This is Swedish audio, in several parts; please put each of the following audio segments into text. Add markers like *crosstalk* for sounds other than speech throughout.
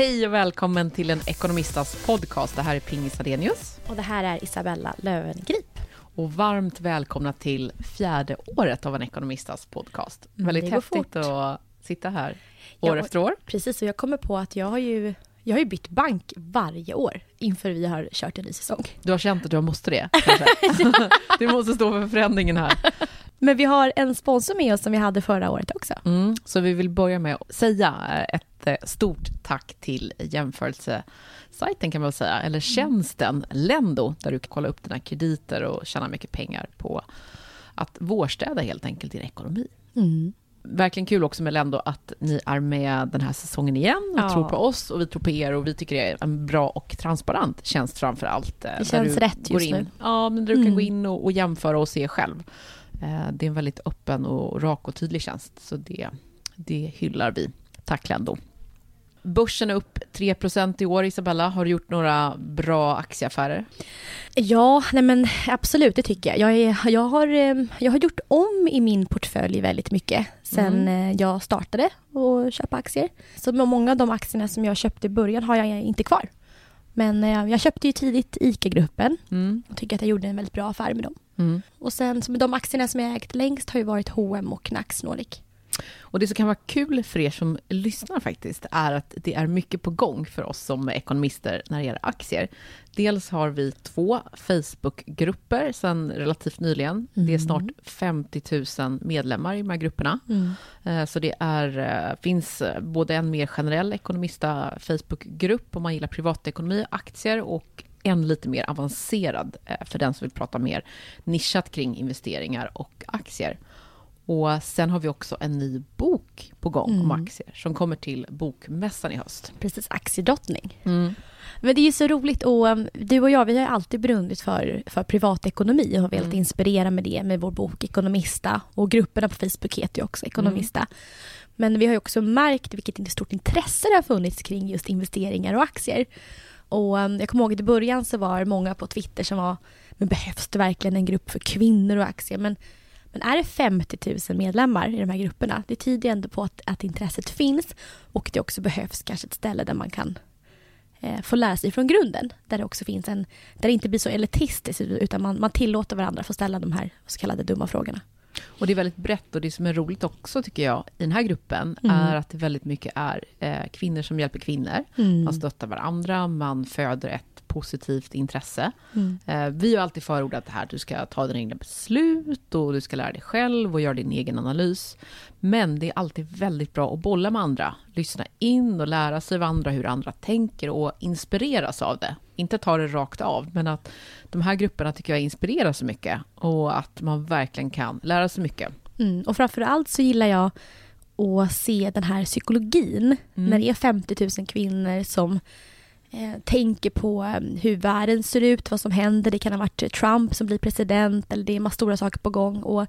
Hej och välkommen till en Ekonomistas podcast. Det här är Pingis Adenius. Och det här är Isabella Löwengrip. Och varmt välkomna till fjärde året av en Ekonomistas podcast. Mm, Väldigt häftigt fort. att sitta här år ja, efter år. Precis, och jag kommer på att jag har ju jag har ju bytt bank varje år inför vi har kört en ny säsong. Du har känt att du måste det? *laughs* du måste stå för förändringen här. Men vi har en sponsor med oss som vi hade förra året också. Mm, så vi vill börja med att säga ett eh, stort tack till jämförelsesajten kan man säga, eller mm. tjänsten Lendo, där du kan kolla upp dina krediter och tjäna mycket pengar på att vårstäda helt enkelt din ekonomi. Mm verkligen kul också med Lendo att ni är med den här säsongen igen och ja. tror på oss och vi tror på er och vi tycker det är en bra och transparent tjänst framför allt. Eh, det känns rätt just in, nu. Ja, men där du mm. kan gå in och, och, jämföra och se själv. Eh, det är en väldigt öppen och rak och tydlig tjänst, så det, det hyllar vi. Tack Lendo. Börsen är upp 3% i år, Isabella. Har du gjort några bra aktieaffärer? Ja, nej men absolut, det tycker jag. Jag, är, jag, har, eh, jag har gjort om i min portfölj väldigt mycket sen mm. Eh, jag startade att köpa aktier. Så många av de aktierna som jag köpte i början har jag inte kvar. Men eh, jag köpte ju tidigt ICA-gruppen mm. och tycker att jag gjorde en väldigt bra affär med dem. Mm. Och sen så de aktierna som jag ägt längst har ju varit H&M och Knax Nordic. Och det som kan vara kul för er som lyssnar faktiskt är att det är mycket på gång för oss som ekonomister när det gäller aktier. Dels har vi två Facebookgrupper sedan relativt nyligen. Mm. Det är mm. snart 50 000 medlemmar i de här grupperna. Mm. Eh, så det är, eh, finns både en mer generell ekonomista Facebookgrupp om man gillar privatekonomi aktier och en lite mer avancerad eh, för den som vill prata mer nischat kring investeringar och aktier. Och sen har vi också en ny bok på gång mm. om aktier som kommer till Bokmässan i höst. Precis, Aktiedrottning. Mm. Men det är ju så roligt och um, du och jag vi har alltid brunnit för, för privatekonomi och har velat mm. inspirera med det med vår bok Ekonomista och grupperna på Facebook heter ju också Ekonomista. Mm. Men vi har ju också märkt vilket stort intresse det har funnits kring just investeringar och aktier. Och um, jag kommer ihåg att i början så var många på Twitter som var men behövs det verkligen en grupp för kvinnor och aktier? Men men är det 50 000 medlemmar i de här grupperna, det tyder ändå på att, att intresset finns och det också behövs kanske ett ställe där man kan eh, få lära sig från grunden. Där det också finns en, där det inte blir så elitistiskt utan man, man tillåter varandra få ställa de här så kallade dumma frågorna. Och det är väldigt brett och det som är roligt också tycker jag i den här gruppen mm. är att det väldigt mycket är eh, kvinnor som hjälper kvinnor. Mm. Man stöttar varandra, man föder ett positivt intresse. Mm. Eh, vi har alltid förordat det här att du ska ta dina egna beslut och du ska lära dig själv och göra din egen analys. Men det är alltid väldigt bra att bolla med andra, lyssna in och lära sig av andra hur andra tänker och inspireras av det. Inte ta det rakt av, men att de här grupperna tycker jag inspirerar så mycket och att man verkligen kan lära sig mycket. Mm, och framför allt så gillar jag att se den här psykologin mm. när det är 50 000 kvinnor som tänker på eh, hur världen ser ut, vad som händer. Det kan ha varit Trump som blir president eller det är massor stora saker på gång. Och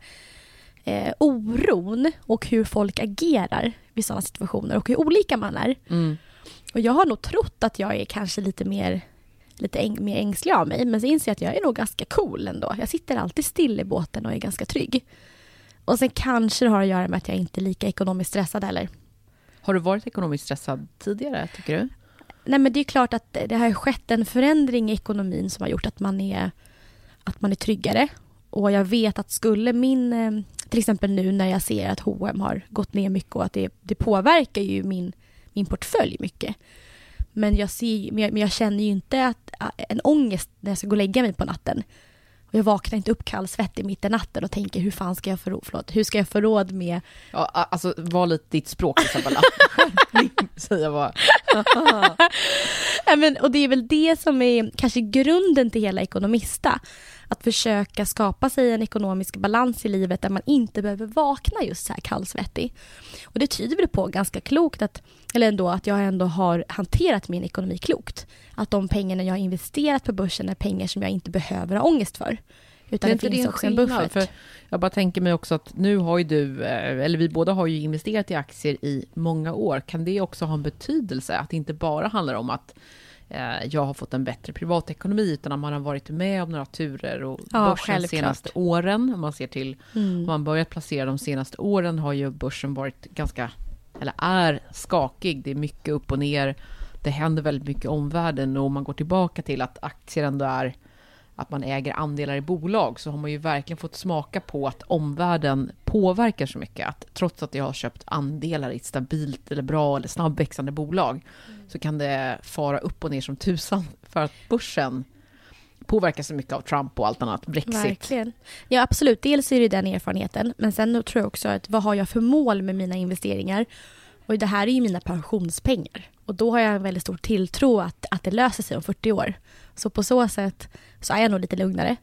eh, oron och hur folk agerar vid sådana situationer och hur olika man är. Mm. Och jag har nog trott att jag är kanske lite mer lite äng mer ängslig av mig, men så inser jag att jag är nog ganska cool ändå. Jag sitter alltid still i båten och är ganska trygg. Och sen kanske det har att göra med att jag inte är lika ekonomiskt stressad heller. Har du varit ekonomiskt stressad tidigare, tycker du? Nej men det är klart att det har skett en förändring i ekonomin som har gjort att man är, att man är tryggare. Och jag vet att skulle min, eh, till exempel nu när jag ser att H&M har gått ner mycket och att det, det påverkar ju min, min portfölj mycket. Men jag, ser, men jag, men jag känner ju inte att, eh, en ångest när jag ska gå och lägga mig på natten. Och jag vaknar inte upp kallsvettig mitt i natten och tänker hur fan ska jag få förlåt, hur ska jag få råd med... Ja, alltså var lite ditt språk Isabella. *laughs* Säga bara. ja, men, och det är väl det som är kanske grunden till hela Ekonomista. Att försöka skapa sig en ekonomisk balans i livet där man inte behöver vakna just så här kallsvettig. Och det tyder väl på ganska klokt att, eller ändå att jag ändå har hanterat min ekonomi klokt. Att de pengarna jag har investerat på börsen är pengar som jag inte behöver ha ångest för. Utan det, det finns också en buffert. För jag bara tänker mig också att nu har ju du, eh, eller vi båda har ju investerat i aktier i många år. Kan det också ha en betydelse? Att det inte bara handlar om att jag har fått en bättre privatekonomi, utan att man har varit med om några turer och ja, börsen de senaste åren, om man ser till, mm. om man börjat placera de senaste åren, har ju börsen varit ganska, eller är skakig. Det är mycket upp och ner. det händer väldigt mycket i omvärlden och om man går tillbaka till att aktier ändå är att man äger andelar i bolag så har man ju verkligen fått smaka på att omvärlden påverkar så mycket. Att trots att jag har köpt andelar i ett stabilt eller bra eller snabbväxande bolag mm. så kan det fara upp och ner som tusan för att börsen påverkas så mycket av Trump och allt annat, Brexit. Verkligen. Ja, absolut. Dels är det den erfarenheten, men sen tror jag också att vad har jag för mål med mina investeringar? Och det här är ju mina pensionspengar. Och då har jag en väldigt stor tilltro att, att det löser sig om 40 år. Så på så sätt så är jag nog lite lugnare.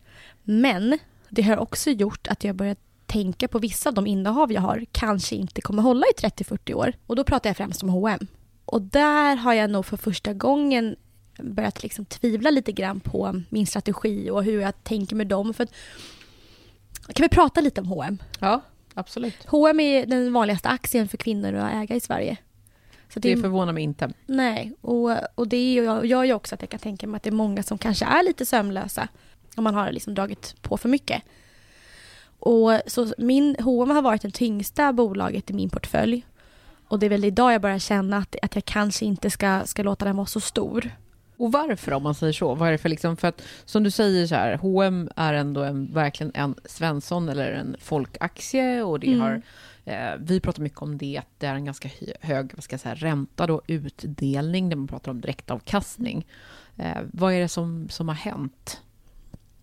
Men det har också gjort att jag börjat tänka på vissa av de innehav jag har kanske inte kommer hålla i 30-40 år. Och då pratar jag främst om H&M. Och där har jag nog för första gången börjat liksom tvivla lite grann på min strategi och hur jag tänker med dem. För att, kan vi prata lite om H&M? Ja, absolut. H&M är den vanligaste aktien för kvinnor att äga i Sverige. Så det, det förvånar mig inte. Nej, och, och det gör ju också att jag kan tänka mig att det är många som kanske är lite sömnlösa om man har liksom dragit på för mycket. Och så min H&M har varit det tyngsta bolaget i min portfölj. Och det är väl idag jag börjar känna att, att jag kanske inte ska, ska låta den vara så stor. Och varför om man säger så? Vad är det för liksom, för att som du säger så här, H&M är ändå en, verkligen en Svensson eller en folkaktie och det mm. har vi pratar mycket om det, att det är en ganska hög vad ska jag säga, ränta och utdelning, där man pratar om direktavkastning. Eh, vad är det som, som har hänt?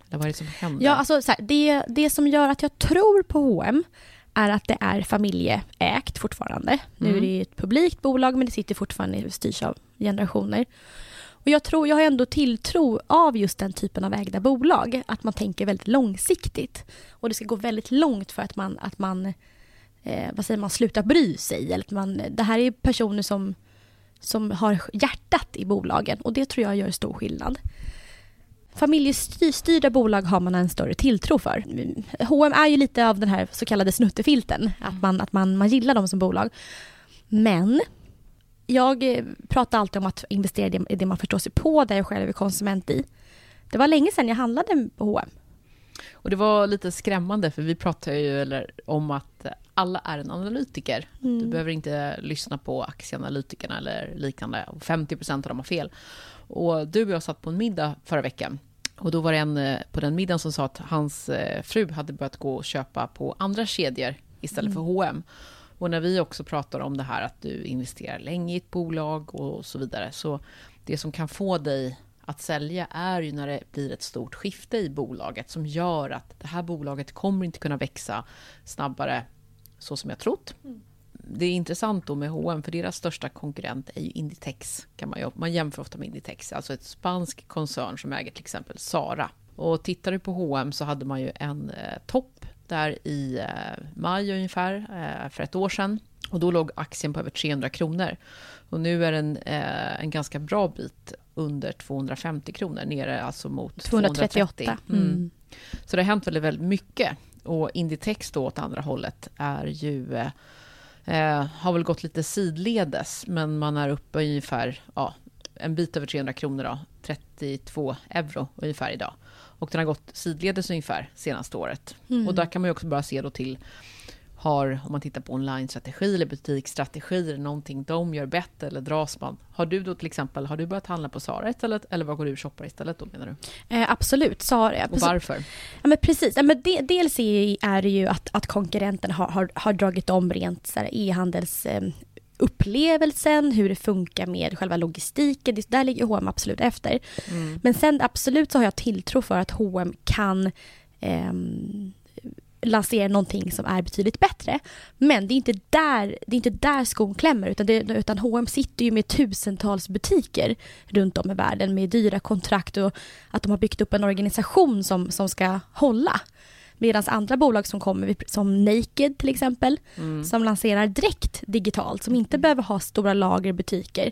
Eller vad är det som händer? Ja, alltså, så här, det, det som gör att jag tror på H&M är att det är familjeägt fortfarande. Mm. Nu är mm. det ett publikt bolag men det sitter fortfarande styrs av generationer. Och jag, tror, jag har ändå tilltro av just den typen av ägda bolag. Att man tänker väldigt långsiktigt. Och det ska gå väldigt långt för att man, att man eh, vad säger man, sluta bry sig. Eller att man, det här är personer som, som har hjärtat i bolagen och det tror jag gör stor skillnad. Familjestyrda bolag har man en större tilltro för. H&M är ju lite av den här så kallade snuttefilten, att man, att man, man gillar dem som bolag. Men jag eh, pratar alltid om att investera i det man förstår sig på, där jag själv är konsument i. Det var länge sedan jag handlade på H&M. Och det var lite skrämmande, för vi pratade ju eller, om att alla är en analytiker. Mm. Du behöver inte lyssna på aktieanalytikerna eller liknande. 50% av dem har fel. Och du och jag satt på en middag förra veckan. Och då var det en eh, på den middagen som sa att hans eh, fru hade börjat gå och köpa på andra kedjor istället för H&M. Och när vi också pratar om det här att du investerar länge i ett bolag och så vidare, så det som kan få dig att sälja är ju när det blir ett stort skifte i bolaget som gör att det här bolaget kommer inte kunna växa snabbare så som jag trott. Mm. Det är intressant då med H&M för deras största konkurrent är ju Inditex. Kan man, man jämför ofta med Inditex, alltså ett spansk koncern som äger till exempel Sara. Och tittar du på H&M så hade man ju en eh, topp där i eh, maj ungefär, eh, för ett år sedan. Och då låg aktien på över 300 kronor. Och nu är den eh, en ganska bra bit under 250 kronor, nere alltså mot 238. 230. Mm. Mm. Så det har hänt väldigt, väldigt mycket. Och Inditex då åt andra hållet är ju eh, har väl gått lite sidledes, men man är uppe ungefär ja, en bit över 300 kronor då, 32 euro ungefär idag. Och den har gått sidledes ungefär senaste året. Mm. Och där kan man ju också bara se då till har, om man tittar på online-strategi eller det någonting de gör bättre eller dras man? Har du då till exempel, har du börjat handla på Sara istället eller vad går du och shoppar istället då menar du? Eh, absolut, Sara. Och varför? Ja, men precis, ja, men de, dels är det ju att, att konkurrenten har, har, har dragit om rent e-handels eh, upplevelsen, hur det funkar med själva logistiken. Där ligger H&M absolut efter. Mm. Men sen absolut så har jag tilltro för att H&M kan eh, lansera någonting som är betydligt bättre. Men det är inte där, det är inte där skon klämmer utan, det, utan H&M sitter ju med tusentals butiker runt om i världen med dyra kontrakt och att de har byggt upp en organisation som, som ska hålla. Medan andra bolag som kommer, som Naked till exempel, mm. som lanserar direkt digitalt, som inte behöver ha stora lager butiker.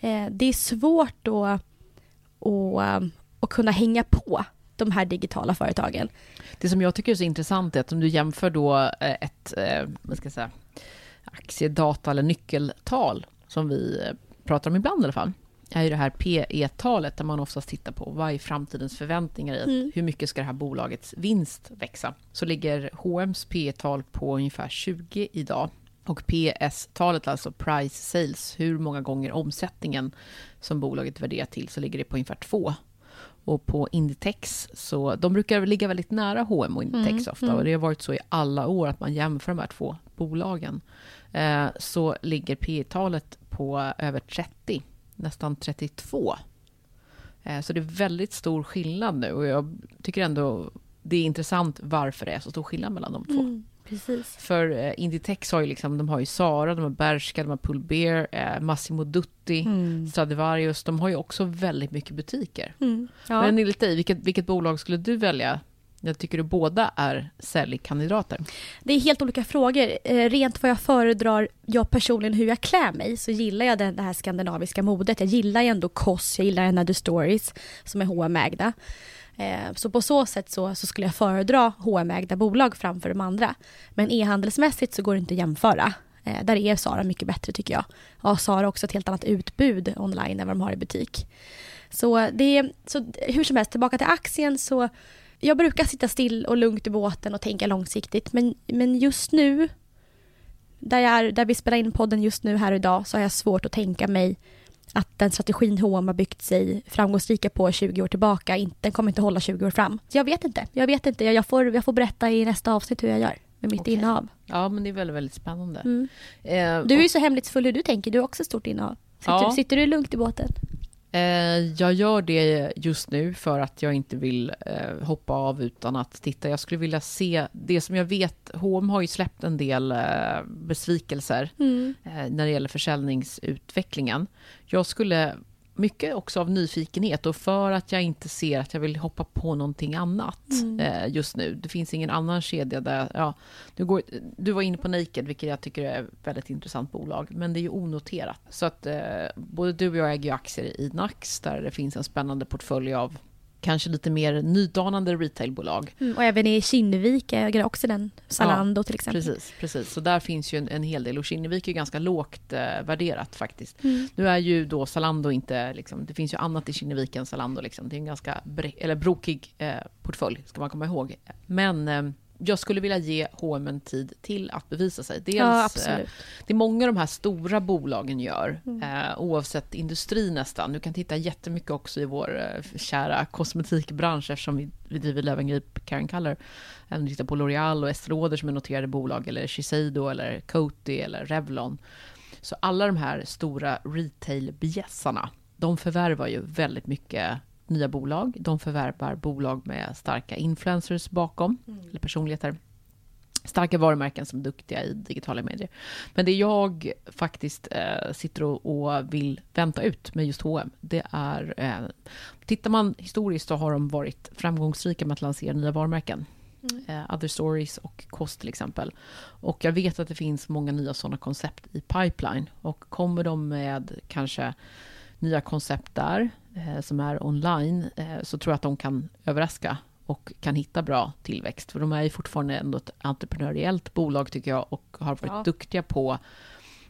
Eh, det är svårt då att, att, att kunna hänga på de här digitala företagen. Det som jag tycker är så intressant är att om du jämför då eh, ett, eh, vad ska jag säga, aktiedata eller nyckeltal som vi eh, pratar om ibland i alla fall, är ju det här PE-talet där man oftast tittar på vad är framtidens förväntningar i mm. hur mycket ska det här bolagets vinst växa? Så ligger H&M's PE-tal på ungefär 20 idag Och PS-talet, alltså price sales, hur många gånger omsättningen som bolaget värderar till, så ligger det på ungefär två. Och på Inditex, så de brukar ligga väldigt nära H&M och Inditex mm, ofta. Mm. Och det har varit så i alla år att man jämför de här två bolagen. Eh, så ligger P talet på över 30, nästan 32. Eh, så det är väldigt stor skillnad nu och jag tycker ändå det är intressant varför det är så stor skillnad mellan de två. Mm. Precis. För eh, Inditex har ju liksom, de har ju Sara, de har Bershka, de har Pull eh, Massimo Dutti, mm. Stradivarius. De har ju också väldigt mycket butiker. Mm. Ja. Men enligt dig, vilket, vilket bolag skulle du välja? Jag tycker du båda är säljkandidater. Det är helt olika frågor. Eh, rent vad jag föredrar, jag personligen hur jag klär mig, så gillar jag det, det här skandinaviska modet. Jag gillar ju ändå Koss, jag gillar Another Stories, som är hm ägda Eh, så på så sätt så, så skulle jag föredra hm ägda bolag framför de andra. Men e-handelsmässigt så går det inte att jämföra. Eh, där är Sara mycket bättre tycker jag. Ja, Sara har också ett helt annat utbud online än vad de har i butik. Så, det, så hur som helst, tillbaka till aktien så jag brukar sitta still och lugnt i båten och tänka långsiktigt men, men just nu där, jag är, där vi spelar in podden just nu här idag så har jag svårt att tänka mig att den strategin H&M har byggt sig framgångsrika på 20 år tillbaka, inte, den kommer inte hålla 20 år fram. Så jag vet inte. Jag vet inte. Jag får, jag får berätta i nästa avsnitt hur jag gör med mitt okay. innehav. Ja, men det är väldigt, väldigt spännande. Mm. Eh, du är ju så hemlighetsfull hur du tänker. Du har också stort innehav. Sitter, ja. sitter du lugnt i båten? Eh, jag gör det just nu för att jag inte vill eh, hoppa av utan att titta. Jag skulle vilja se det som jag vet. H&M har ju släppt en del eh, besvikelser mm. när det gäller försäljningsutvecklingen. Jag skulle mycket också av nyfikenhet och för att jag inte ser att jag vill hoppa på någonting annat mm. eh, just nu. Det finns ingen annan kedja där, ja, du, går, du var inne på Naked, vilket jag tycker är ett väldigt intressant bolag, men det är ju onoterat. Så att eh, både du och jag äger ju aktier i Nax, där det finns en spännande portfölj av kanske lite mer nydanande retailbolag. Mm, och även i Kinnevik äger också den, Zalando ja, till exempel. Precis, precis. Så där finns ju en, en hel del och Kinnevik är ganska lågt eh, värderat faktiskt. Mm. Nu är ju då Zalando inte, liksom, det finns ju annat i Kinnevik än Zalando. Liksom. Det är en ganska bre- eller brokig eh, portfölj, ska man komma ihåg. Men eh, jag skulle vilja ge H&M en tid till att bevisa sig. Dels, ja, eh, det är många av de här stora bolagen gör, mm. eh, oavsett industri nästan. Du kan titta jättemycket också i vår eh, kära kosmetikbransch eftersom vi, vi driver Löwengrip Karen Color. Även tittar på L'Oreal och Estée Lauder som är noterade bolag, eller Shiseido, eller Coty eller Revlon. Så alla de här stora retail-bjässarna, de förvärvar ju väldigt mycket nya bolag. De förvärvar bolag med starka influencers bakom, mm. eller personligheter. Starka varumärken som är duktiga i digitala medier. Men det jag faktiskt eh, sitter och, och, vill vänta ut med just H&M, det är... Eh, tittar man historiskt så har de varit framgångsrika med att lansera nya varumärken. Mm. Eh, Other Stories och Kost till exempel. Och jag vet att det finns många nya sådana koncept i pipeline. Och kommer de med kanske nya koncept där, som är online, eh, så tror jag att de kan överraska och kan hitta bra tillväxt. För de är ju fortfarande ändå ett entreprenöriellt bolag tycker jag och har varit ja. duktiga på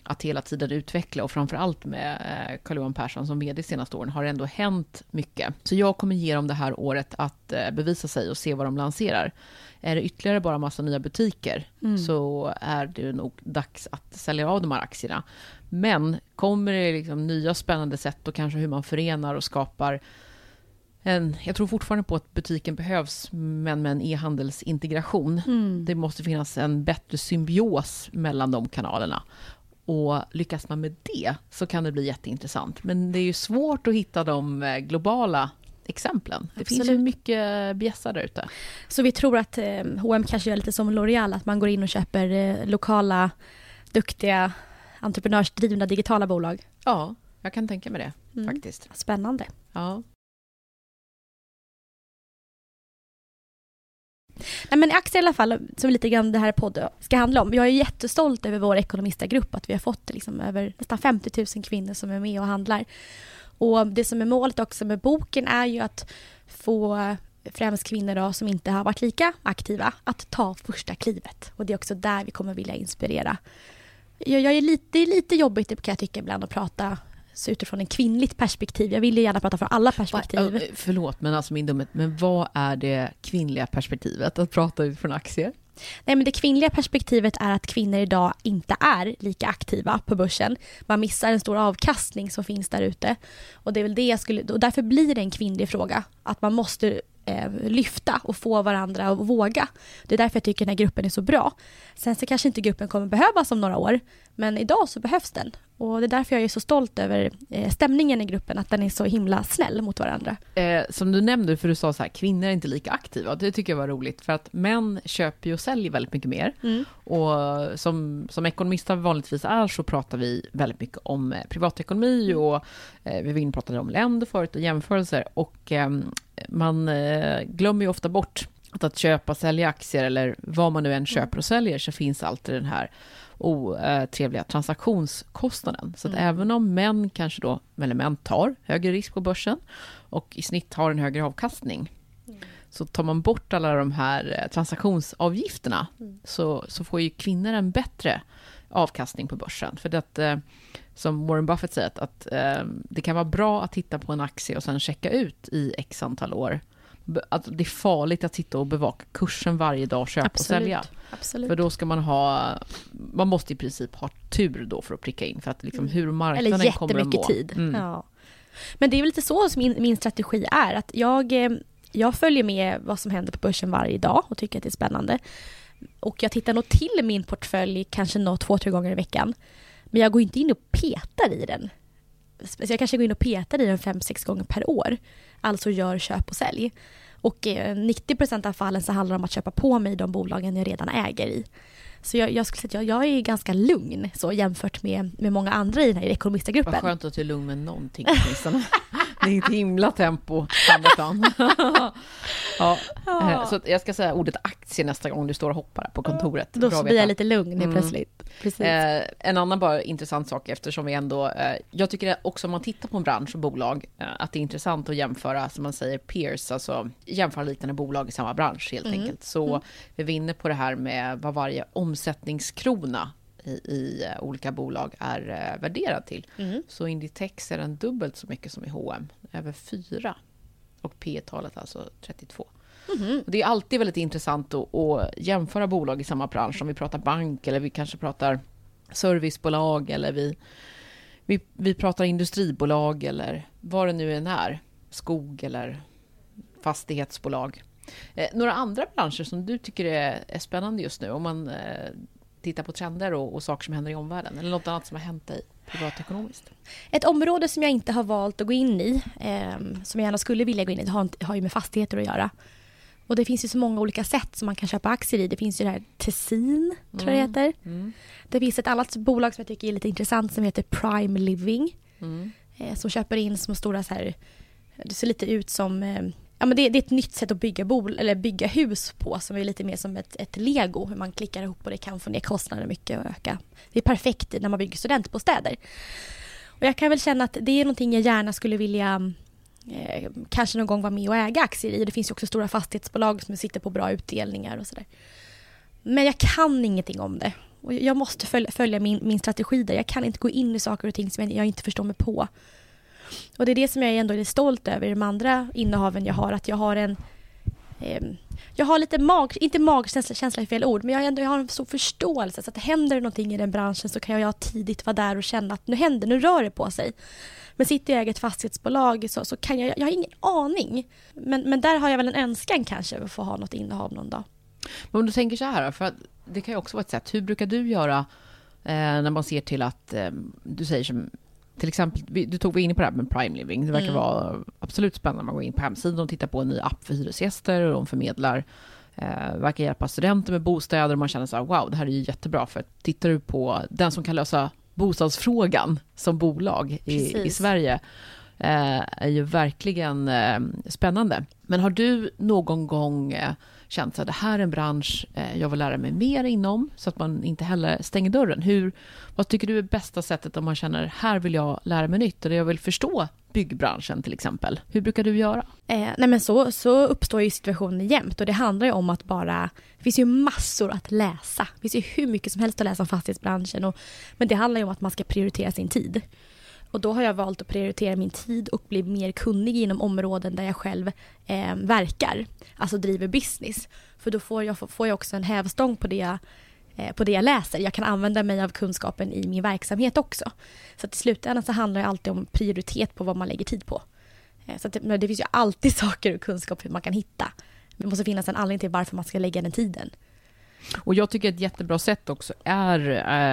att hela tiden utveckla och framförallt med eh, Carl-Johan Persson som vd de senaste åren har det ändå hänt mycket. Så jag kommer ge dem det här året att eh, bevisa sig och se vad de lanserar. Är det ytterligare bara massa nya butiker mm. så är det nog dags att sälja av de här aktierna. Men kommer det liksom nya spännande sätt och kanske hur man förenar och skapar en, jag tror fortfarande på att butiken behövs, men med en e-handelsintegration. Mm. Det måste finnas en bättre symbios mellan de kanalerna. Och lyckas man med det så kan det bli jätteintressant. Men det är ju svårt att hitta de eh, globala exemplen. Det Absolut. finns ju mycket bjässar där ute. Så vi tror att eh, H&M kanske gör lite som L'Oreal, att man går in och köper eh, lokala, duktiga, entreprenörsdrivna digitala bolag? Ja, jag kan tänka mig det mm. faktiskt. Spännande. Ja. Nej, men aktier i alla fall, som lite grann det här podden ska handla om. Jag är jättestolt över vår ekonomistagrupp, att vi har fått liksom över nästan 50 000 kvinnor som är med och handlar. Och det som är målet också med boken är ju att få främst kvinnor då, som inte har varit lika aktiva, att ta första klivet. Och det är också där vi kommer vilja inspirera. Jag, jag är lite, det är lite jobbigt kan jag tycka ibland att prata utifrån ett kvinnligt perspektiv. Jag vill ju gärna prata från alla perspektiv. Förlåt, men alltså min dumhet, men vad är det kvinnliga perspektivet att prata utifrån aktier? Nej, men det kvinnliga perspektivet är att kvinnor idag inte är lika aktiva på börsen. Man missar en stor avkastning som finns där ute. Och det är väl det jag skulle, och därför blir det en kvinnlig fråga. Att man måste eh, lyfta och få varandra att våga. Det är därför jag tycker den här gruppen är så bra. Sen så kanske inte gruppen kommer behövas om några år, men idag så behövs den. Och det är därför jag är så stolt över eh, stämningen i gruppen, att den är så himla snäll mot varandra. Eh, som du nämnde, för du sa så här, kvinnor är inte lika aktiva. Det tycker jag var roligt, för att män köper ju och säljer väldigt mycket mer. Mm. Och som, som ekonomister vanligtvis är, så pratar vi väldigt mycket om eh, privatekonomi och eh, vi pratade om länder förut och jämförelser. Och eh, man eh, glömmer ju ofta bort att, att köpa och sälja aktier, eller vad man nu än köper och säljer, så finns alltid den här otrevliga transaktionskostnaden. Så att mm. även om män kanske då, eller män tar högre risk på börsen och i snitt har en högre avkastning, mm. så tar man bort alla de här eh, transaktionsavgifterna, mm. så, så får ju kvinnor en bättre avkastning på börsen. För det eh, som Warren Buffett säger, att, att eh, det kan vara bra att titta på en aktie och sen checka ut i x antal år att det är farligt att sitta och bevaka kursen varje dag, köpa Absolut. och sälja. Absolut. För då ska man ha, man måste i princip ha tur då för att pricka in, för att liksom mm. hur marknaden Eller kommer att må. tid. Mm. Ja. Men det är väl lite så som min, min strategi är, att jag, eh, jag följer med vad som händer på börsen varje dag och tycker att det är spännande. Och jag tittar nog till min portfölj kanske nå två, tre gånger i veckan. Men jag går inte in och petar i den. Så jag kanske går in och petar i den fem, sex gånger per år. Alltså gör köp och sälj. Och 90 eh, av fallen så handlar det om att köpa på mig de bolagen jag redan äger i. Så jag, jag skulle säga att jag, jag, är ganska lugn så jämfört med, med många andra i den här ekonomistagruppen. Vad skönt att du är lugn med någonting åtminstone. *laughs* det är ett himla tempo på *laughs* ja. Eh, så jag ska säga ordet aktie nästa gång du står och hoppar på kontoret. Då blir jag lite lugn mm. plötsligt. Eh, en annan bara intressant sak eftersom vi ändå, eh, jag tycker också om man tittar på en bransch och bolag, eh, att det är intressant att jämföra, som man säger, peers, alltså jämföra liknande bolag i samma bransch helt mm. enkelt. Så mm. vi är inne på det här med vad varje omsättningskrona i, i uh, olika bolag är uh, värderad till. Mm. Så Inditex är den dubbelt så mycket som i H&M, över 4. Och P talet alltså 32. Mm. Det är alltid väldigt intressant att, att, jämföra bolag i samma bransch. Om vi pratar bank eller vi kanske pratar servicebolag eller vi, vi, vi pratar industribolag eller vad det nu än är. Skog eller fastighetsbolag. Eh, några andra branscher som du tycker är, är spännande just nu om man eh, tittar på trender och, och, saker som händer i omvärlden eller något annat som har hänt dig privatekonomiskt? Ett område som jag inte har valt att gå in i, eh, som jag gärna skulle vilja gå in i, har, har ju med fastigheter att göra. Och det finns ju så många olika sätt som man kan köpa aktier i. Det finns ju det här Tessin, tror jag det mm. heter. Mm. Det finns ett annat bolag som jag tycker är lite intressant som heter Prime Living. Mm. Eh, som köper in små stora så här, det ser lite ut som eh, Ja, men det, det, är ett nytt sätt att bygga, bol, eller bygga hus på som är lite mer som ett, ett lego. Hur man klickar ihop och det kan få ner kostnader mycket och öka. Det är perfekt när man bygger studentbostäder. Och jag kan väl känna att det är någonting jag gärna skulle vilja eh, kanske någon gång vara med och äga aktier i. Det finns ju också stora fastighetsbolag som sitter på bra utdelningar och sådär. Men jag kan ingenting om det. Och jag måste följa, följa min, min strategi där. Jag kan inte gå in i saker och ting som jag inte förstår mig på. Och det är det som jag ändå är stolt över i de andra innehaven jag har. Att jag har en... Eh, jag har lite mag... Inte magkänsla, känsla är fel ord, men jag, ändå, jag har en stor förståelse. Så att det händer någonting i den branschen så kan jag tidigt vara där och känna att nu händer, nu rör det på sig. Men sitter jag i ett fastighetsbolag så, så kan jag, jag har ingen aning. Men, men där har jag väl en önskan kanske att få ha något innehav någon dag. Men om du tänker så här, för det kan ju också vara ett sätt. Hur brukar du göra eh, när man ser till att, eh, du säger som till exempel, du tog vi in på det här med Prime Living. Det verkar mm. vara absolut spännande. Man går in på hemsidan och tittar på en ny app för hyresgäster och de förmedlar eh, verkar hjälpa studenter med bostäder och man känner så här, wow, det här är ju jättebra för tittar du på den som kan lösa bostadsfrågan som bolag i, i Sverige eh, är ju verkligen eh, spännande. Men har du någon gång eh, känt att det här är en bransch eh, jag vill lära mig mer inom, så att man inte heller stänger dörren? Hur, vad tycker du är bästa sättet om man känner här vill jag lära mig nytt, eller jag vill förstå byggbranschen till exempel? Hur brukar du göra? Eh, nej men så, så uppstår ju situationen jämt och det handlar ju om att bara... Det finns ju massor att läsa. Det finns ju hur mycket som helst att läsa om fastighetsbranschen. Och, men det handlar ju om att man ska prioritera sin tid. Och då har jag valt att prioritera min tid och bli mer kunnig inom områden där jag själv eh, verkar, alltså driver business. För då får jag, får jag också en hävstång på det jag eh, på det jag läser. Jag kan använda mig av kunskapen i min verksamhet också. Så att i slutändan så handlar det alltid om prioritet på vad man lägger tid på. Eh, så det, det, finns ju alltid *laughs* saker och kunskap man kan hitta. Det måste finnas en anledning till varför man ska lägga den tiden. Och jag tycker ett jättebra sätt också är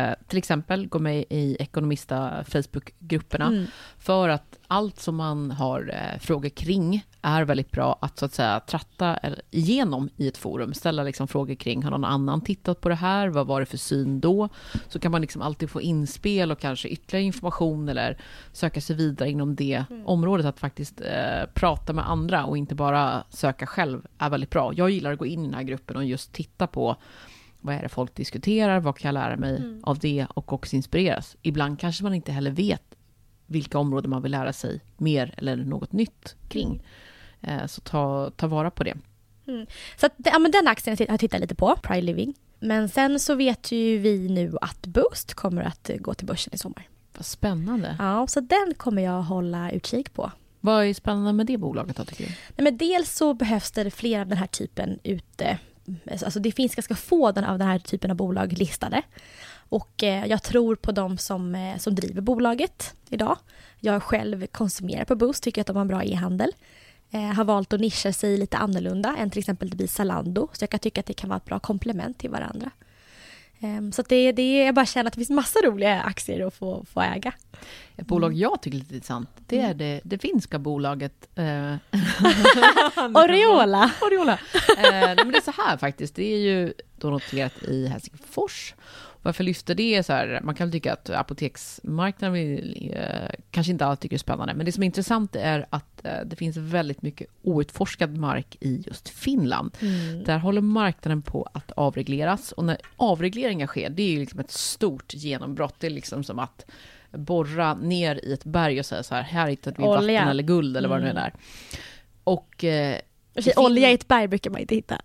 eh, till exempel gå med i Ekonomista Facebookgrupperna. Mm. För att allt som man har eh, frågor kring är väldigt bra att så att säga tratta igenom i ett forum. Ställa liksom frågor kring, har någon annan tittat på det här? Vad var det för syn då? Så kan man liksom alltid få inspel och kanske ytterligare information eller söka sig vidare inom det mm. området. Att faktiskt eh, prata med andra och inte bara söka själv är väldigt bra. Jag gillar att gå in i den här gruppen och just titta på vad är det folk diskuterar? Vad kan jag lära mig mm. av det och också inspireras? Ibland kanske man inte heller vet vilka områden man vill lära sig mer eller något nytt kring. Mm. Så ta, ta vara på det. Mm. Så att, ja, men den aktien har jag tittat lite på, Pride Living. Men sen så vet ju vi nu att Boost kommer att gå till börsen i sommar. Vad spännande. Ja, så den kommer jag hålla utkik på. Vad är spännande med det bolaget då, tycker du? Nej, men dels så behövs det fler av den här typen ute. Alltså det finns ganska få av den här typen av bolag listade. Och eh, jag tror på de som, eh, som driver bolaget idag. Jag själv konsumerar på Boost, tycker att de har en bra e-handel. Eh, har valt att nischa sig lite annorlunda än till exempel Zalando. Så jag kan tycka att det kan vara ett bra komplement till varandra. Ehm, så det, det, jag bara känner att det finns massa roliga aktier att få, få äga. Ett bolag mm. jag tycker är lite intressant, det är mm. det, det finska bolaget eh, *laughs* Oriola. Oriola. Eh, men det är så här faktiskt, det är ju då noterat i Helsingfors varför lyfter det är så här, man kan tycka att apoteksmarknaden är, eh, kanske inte alltid tycker är spännande, men det som är intressant är att eh, det finns väldigt mycket outforskad mark i just Finland. Mm. Där håller marknaden på att avregleras och när avregleringar sker, det är ju liksom ett stort genombrott. Det är liksom som att borra ner i ett berg och säga så här, här hittar vi Olja. vatten eller guld eller vad mm. det nu är. Och... Eh, Olja i ett berg brukar man inte hitta.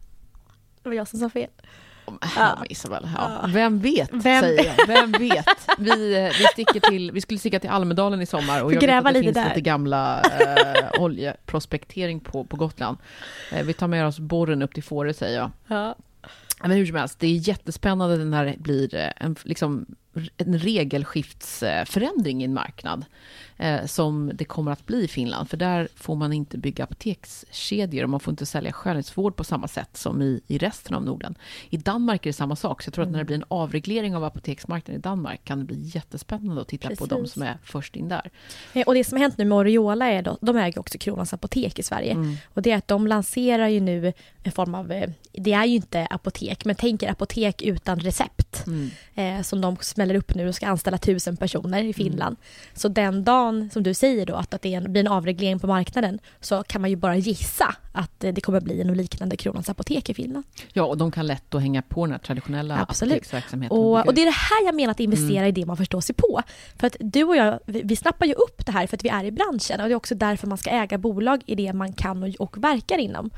Det var jag som sa fel ja. Isabel. Ja. Vem vet, Vem? säger jag. Vem vet? Vi, vi, sticker till, vi skulle sticka till Almedalen i sommar och jag vet att det lite finns där. lite gamla eh, oljeprospektering på, på Gotland. Eh, vi tar med oss borren upp till Fårö, säger jag. Ja. Men hur som helst, det är jättespännande när det blir eh, en, liksom, en regelskiftsförändring i en marknad eh, som det kommer att bli i Finland. För där får man inte bygga apotekskedjor och man får inte sälja skönhetsvård på samma sätt som i, i resten av Norden. I Danmark är det samma sak, så jag tror att när det blir en avreglering av apoteksmarknaden i Danmark kan det bli jättespännande att titta Precis. på de som är först in där. Eh, och det som har hänt nu med Oriola är då, de äger också Kronans Apotek i Sverige. Mm. Och det är att de lanserar ju nu en form av, eh, det är ju inte apotek, men tänk er apotek utan recept. Mm. Eh, som de smäller upp nu och ska anställa tusen personer i mm. Finland. Mm. Så den dagen, som du säger då, att, att det blir en avreglering på marknaden så kan man ju bara gissa att eh, det kommer bli en liknande Kronans Apotek i Finland. Ja, och de kan lätt att hänga på den här traditionella Absolut. apoteksverksamheten. Och, och, det är det här jag menar att investera mm. i det man förstår sig på. För att du och jag, vi, vi snappar ju upp det här för att vi är i branschen och det är också därför man ska äga bolag i det man kan och, och verkar inom.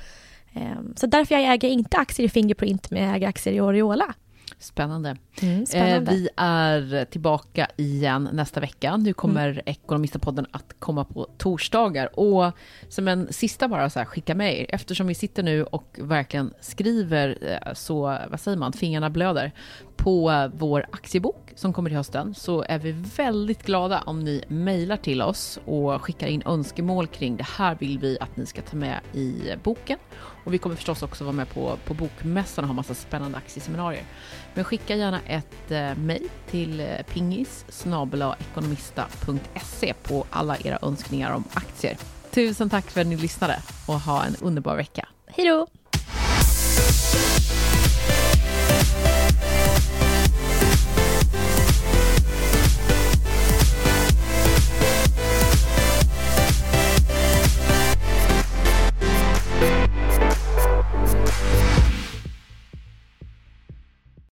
Um, så därför jag äger inte aktier i Fingerprint, men jag äger aktier i Oriola. Spännande. Mm, spännande. Eh, vi är tillbaka igen nästa vecka. Nu kommer mm. Ekonomistapodden att komma på torsdagar. Och som en sista bara så här, skicka med er, eftersom vi sitter nu och verkligen skriver eh, så, vad säger man, fingrarna blöder på vår aktiebok som kommer till hösten så är vi väldigt glada om ni mejlar till oss och skickar in önskemål kring det här vill vi att ni ska ta med i boken. Och vi kommer förstås också vara med på, på bokmässan och ha massa spännande aktieseminarier. Men skicka gärna ett eh, mejl till eh, pingis ekonomista.se på alla era önskningar om aktier. Tusen tack för att ni lyssnade och ha en underbar vecka. Hej då!